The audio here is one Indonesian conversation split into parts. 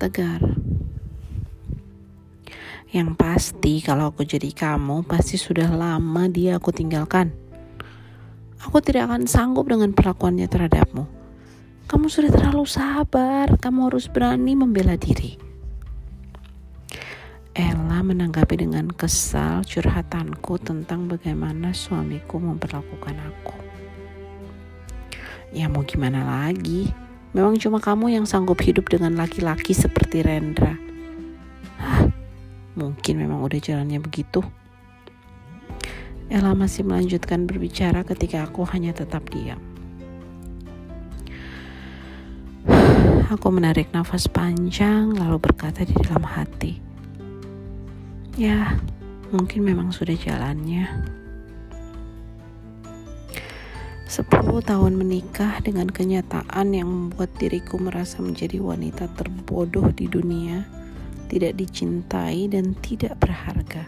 tegar. Yang pasti kalau aku jadi kamu pasti sudah lama dia aku tinggalkan. Aku tidak akan sanggup dengan perlakuannya terhadapmu. Kamu sudah terlalu sabar, kamu harus berani membela diri. Ella menanggapi dengan kesal curhatanku tentang bagaimana suamiku memperlakukan aku. Ya mau gimana lagi? Memang cuma kamu yang sanggup hidup dengan laki-laki seperti Rendra. Hah, Mungkin memang udah jalannya begitu. Ella masih melanjutkan berbicara ketika aku hanya tetap diam. Aku menarik nafas panjang lalu berkata di dalam hati. Ya, mungkin memang sudah jalannya. Sepuluh tahun menikah dengan kenyataan yang membuat diriku merasa menjadi wanita terbodoh di dunia tidak dicintai dan tidak berharga.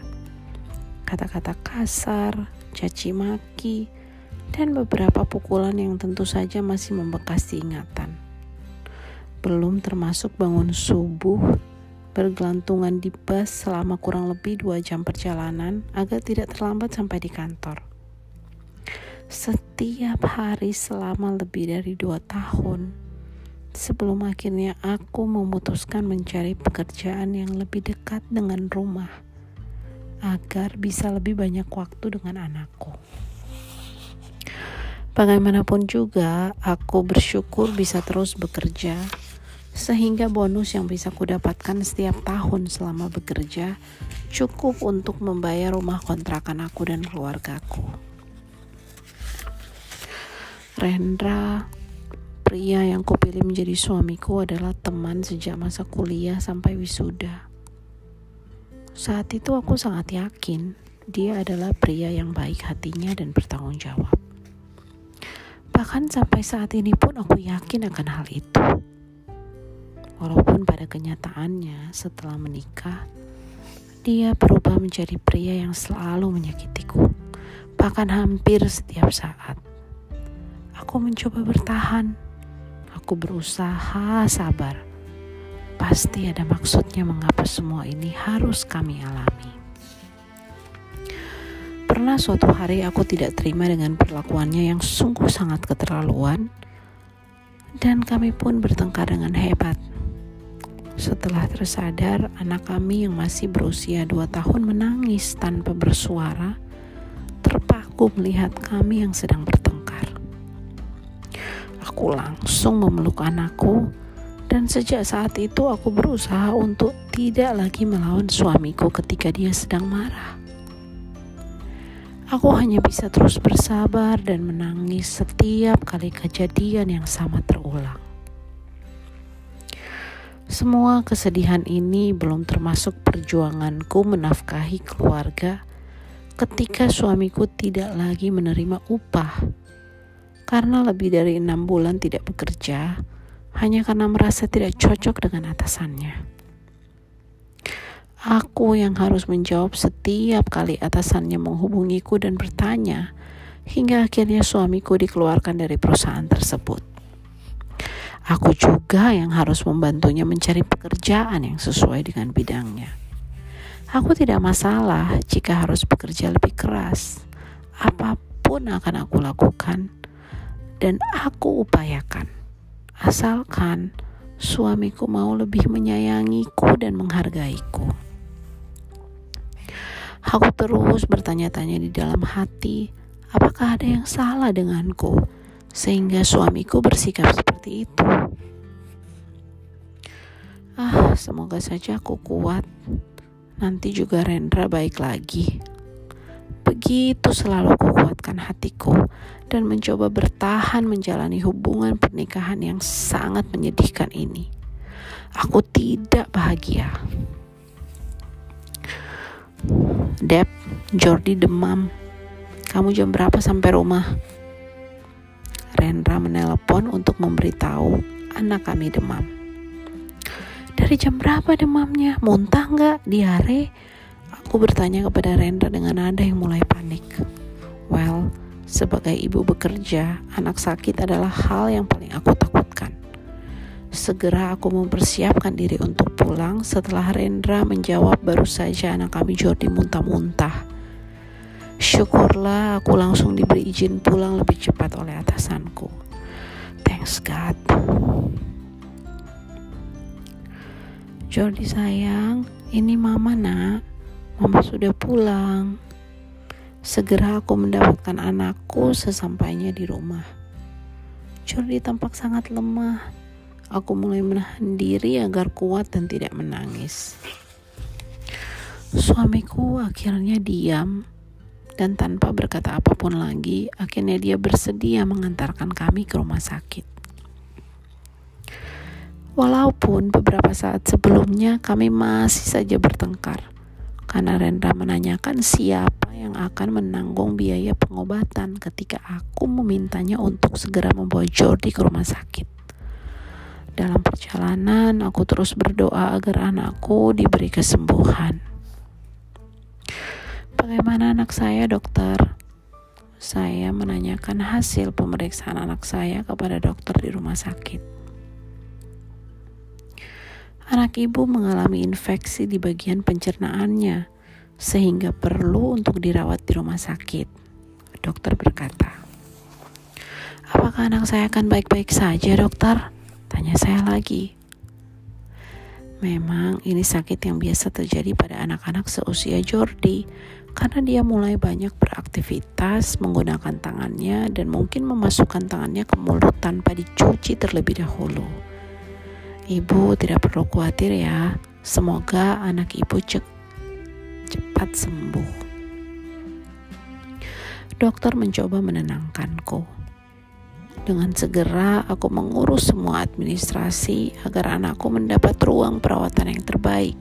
Kata-kata kasar, caci maki, dan beberapa pukulan yang tentu saja masih membekas diingatan. Belum termasuk bangun subuh, bergelantungan di bus selama kurang lebih dua jam perjalanan agar tidak terlambat sampai di kantor. Setiap hari selama lebih dari dua tahun, sebelum akhirnya aku memutuskan mencari pekerjaan yang lebih dekat dengan rumah agar bisa lebih banyak waktu dengan anakku. Bagaimanapun juga, aku bersyukur bisa terus bekerja sehingga bonus yang bisa kudapatkan setiap tahun selama bekerja cukup untuk membayar rumah kontrakan aku dan keluargaku. Rendra Pria yang kupilih menjadi suamiku adalah teman sejak masa kuliah sampai wisuda. Saat itu aku sangat yakin dia adalah pria yang baik hatinya dan bertanggung jawab. Bahkan sampai saat ini pun aku yakin akan hal itu. Walaupun pada kenyataannya setelah menikah, dia berubah menjadi pria yang selalu menyakitiku, bahkan hampir setiap saat. Aku mencoba bertahan, Aku berusaha sabar. Pasti ada maksudnya mengapa semua ini harus kami alami. Pernah suatu hari aku tidak terima dengan perlakuannya yang sungguh sangat keterlaluan dan kami pun bertengkar dengan hebat. Setelah tersadar, anak kami yang masih berusia dua tahun menangis tanpa bersuara, terpaku melihat kami yang sedang bertengkar. Aku langsung memeluk anakku dan sejak saat itu aku berusaha untuk tidak lagi melawan suamiku ketika dia sedang marah. Aku hanya bisa terus bersabar dan menangis setiap kali kejadian yang sama terulang. Semua kesedihan ini belum termasuk perjuanganku menafkahi keluarga ketika suamiku tidak lagi menerima upah karena lebih dari enam bulan tidak bekerja hanya karena merasa tidak cocok dengan atasannya. Aku yang harus menjawab setiap kali atasannya menghubungiku dan bertanya, hingga akhirnya suamiku dikeluarkan dari perusahaan tersebut. Aku juga yang harus membantunya mencari pekerjaan yang sesuai dengan bidangnya. Aku tidak masalah jika harus bekerja lebih keras. Apa pun akan aku lakukan dan aku upayakan. Asalkan suamiku mau lebih menyayangiku dan menghargaiku. Aku terus bertanya-tanya di dalam hati, apakah ada yang salah denganku sehingga suamiku bersikap seperti itu. Ah, semoga saja aku kuat. Nanti juga Rendra baik lagi. Begitu selalu kukuatkan hatiku dan mencoba bertahan menjalani hubungan pernikahan yang sangat menyedihkan ini. Aku tidak bahagia. Dep, Jordi demam. Kamu jam berapa sampai rumah? Rendra menelpon untuk memberitahu anak kami demam. Dari jam berapa demamnya? Muntah nggak? Diare? Aku bertanya kepada Rendra dengan nada yang mulai panik. Well, sebagai ibu bekerja, anak sakit adalah hal yang paling aku takutkan. Segera aku mempersiapkan diri untuk pulang setelah Rendra menjawab baru saja anak kami Jordi muntah-muntah. Syukurlah aku langsung diberi izin pulang lebih cepat oleh atasanku. Thanks God. Jordi sayang, ini mama nak. Mama sudah pulang. Segera aku mendapatkan anakku sesampainya di rumah. Jordi tampak sangat lemah Aku mulai menahan diri agar kuat dan tidak menangis. Suamiku akhirnya diam dan tanpa berkata apa pun lagi, akhirnya dia bersedia mengantarkan kami ke rumah sakit. Walaupun beberapa saat sebelumnya kami masih saja bertengkar karena Rendra menanyakan siapa yang akan menanggung biaya pengobatan ketika aku memintanya untuk segera membawa Jordi ke rumah sakit. Dalam perjalanan, aku terus berdoa agar anakku diberi kesembuhan. Bagaimana anak saya, dokter? Saya menanyakan hasil pemeriksaan anak saya kepada dokter di rumah sakit. Anak ibu mengalami infeksi di bagian pencernaannya, sehingga perlu untuk dirawat di rumah sakit. Dokter berkata, "Apakah anak saya akan baik-baik saja, dokter?" Tanya saya lagi. Memang ini sakit yang biasa terjadi pada anak-anak seusia Jordi karena dia mulai banyak beraktivitas menggunakan tangannya dan mungkin memasukkan tangannya ke mulut tanpa dicuci terlebih dahulu. Ibu tidak perlu khawatir ya, semoga anak ibu cek cepat sembuh. Dokter mencoba menenangkanku. Dengan segera aku mengurus semua administrasi agar anakku mendapat ruang perawatan yang terbaik.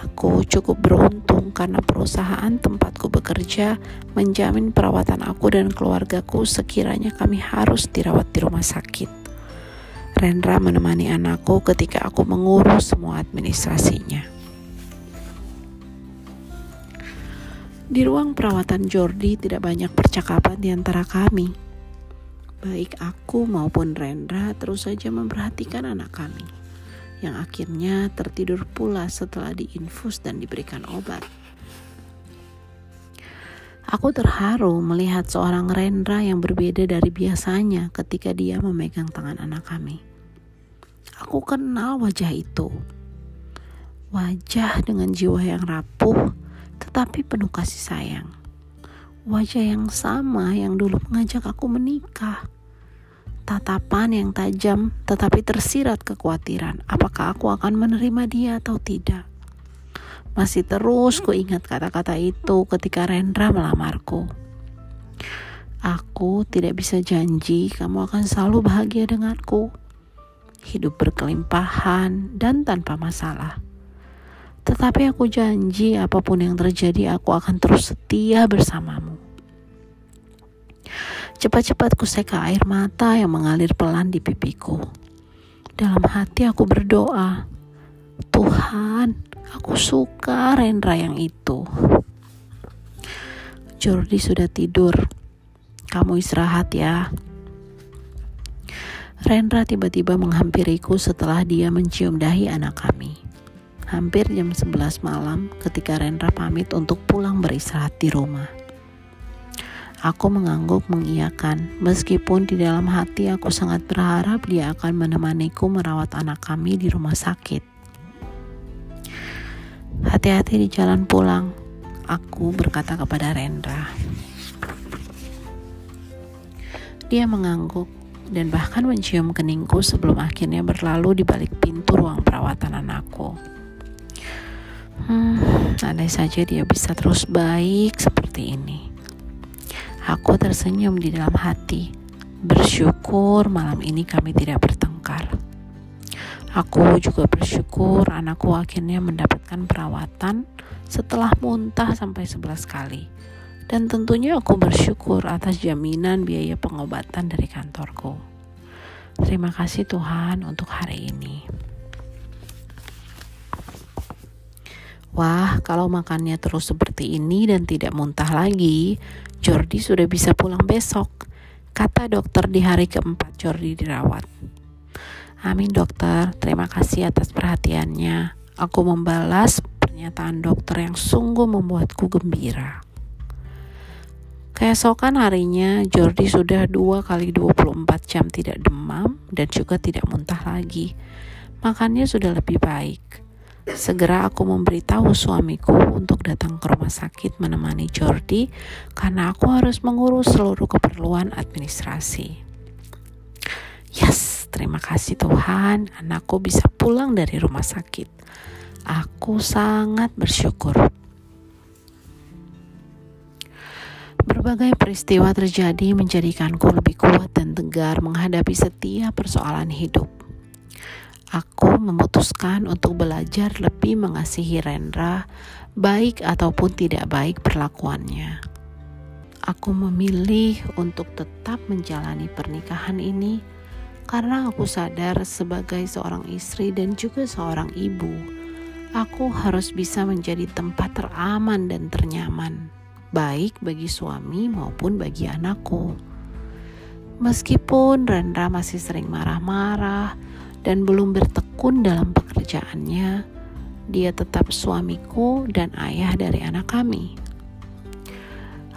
Aku cukup beruntung karena perusahaan tempatku bekerja menjamin perawatan aku dan keluargaku sekiranya kami harus dirawat di rumah sakit. Rendra menemani anakku ketika aku mengurus semua administrasinya. Di ruang perawatan Jordi tidak banyak percakapan di antara kami. Baik aku maupun Rendra terus saja memperhatikan anak kami yang akhirnya tertidur pula setelah diinfus dan diberikan obat. Aku terharu melihat seorang Rendra yang berbeda dari biasanya ketika dia memegang tangan anak kami. Aku kenal wajah itu. Wajah dengan jiwa yang rapuh tetapi penuh kasih sayang wajah yang sama yang dulu mengajak aku menikah. Tatapan yang tajam tetapi tersirat kekhawatiran apakah aku akan menerima dia atau tidak. Masih terus ku ingat kata-kata itu ketika Rendra melamarku. Aku tidak bisa janji kamu akan selalu bahagia denganku. Hidup berkelimpahan dan tanpa masalah. Tetapi aku janji apa pun yang terjadi aku akan terus setia bersamamu. Cepat-cepat kuseka air mata yang mengalir pelan di pipiku. Dalam hati aku berdoa, Tuhan, aku suka Rendra yang itu. Jordi sudah tidur. Kamu istirahat ya. Rendra tiba-tiba menghampiriku setelah dia mencium dahi anak kami. Hampir jam 11 malam ketika Rendra pamit untuk pulang beristirahat di rumah. Aku mengangguk mengiyakan, meskipun di dalam hati aku sangat berharap dia akan menemaniku merawat anak kami di rumah sakit. Hati-hati di jalan pulang, aku berkata kepada Rendra. Dia mengangguk dan bahkan mencium keningku sebelum akhirnya berlalu di balik pintu ruang perawatan anakku. Hmm, andai saja dia bisa terus baik seperti ini. Aku tersenyum di dalam hati, bersyukur malam ini kami tidak bertengkar. Aku juga bersyukur anakku akhirnya mendapatkan perawatan setelah muntah sampai 11 kali. Dan tentunya aku bersyukur atas jaminan biaya pengobatan dari kantorku. Terima kasih Tuhan untuk hari ini. Wah, kalau makannya terus seperti ini dan tidak muntah lagi, Jordi sudah bisa pulang besok. Kata dokter di hari keempat Jordi dirawat. Amin dokter, terima kasih atas perhatiannya. Aku membalas pernyataan dokter yang sungguh membuatku gembira. Keesokan harinya, Jordi sudah dua kali 24 jam tidak demam dan juga tidak muntah lagi. Makannya sudah lebih baik. Segera aku memberitahu suamiku untuk datang ke rumah sakit menemani Jordi karena aku harus mengurus seluruh keperluan administrasi. Yes, terima kasih Tuhan, anakku bisa pulang dari rumah sakit. Aku sangat bersyukur. Berbagai peristiwa terjadi menjadikanku lebih kuat dan tegar menghadapi setiap persoalan hidup. Aku memutuskan untuk belajar lebih mengasihi Rendra, baik ataupun tidak baik perlakuannya. Aku memilih untuk tetap menjalani pernikahan ini karena aku sadar sebagai seorang istri dan juga seorang ibu, aku harus bisa menjadi tempat teraman dan ternyaman baik bagi suami maupun bagi anakku. Meskipun Rendra masih sering marah-marah dan belum bertekun dalam pekerjaannya, dia tetap suamiku dan ayah dari anak kami.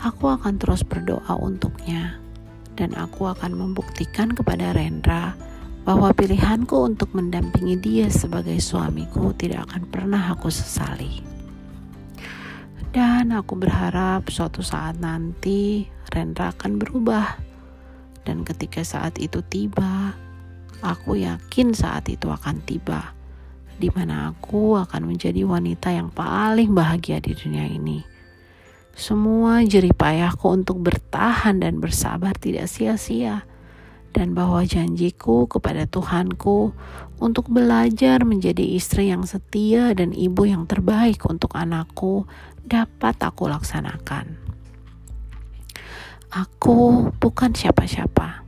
Aku akan terus berdoa untuknya, dan aku akan membuktikan kepada Rendra bahwa pilihanku untuk mendampingi dia sebagai suamiku tidak akan pernah aku sesali. Dan aku berharap suatu saat nanti Rendra akan berubah. Dan ketika saat itu tiba, aku yakin saat itu akan tiba. Di mana aku akan menjadi wanita yang paling bahagia di dunia ini. Semua jerih payahku untuk bertahan dan bersabar tidak sia-sia dan bahwa janjiku kepada Tuhanku untuk belajar menjadi istri yang setia dan ibu yang terbaik untuk anakku dapat aku laksanakan. Aku bukan siapa-siapa,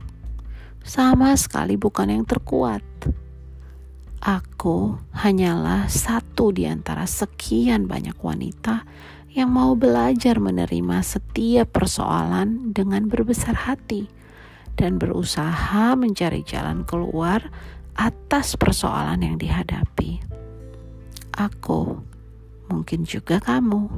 sama sekali bukan yang terkuat. Aku hanyalah satu di antara sekian banyak wanita yang mau belajar menerima setiap persoalan dengan berbesar hati dan berusaha mencari jalan keluar atas persoalan yang dihadapi. Aku mungkin juga kamu.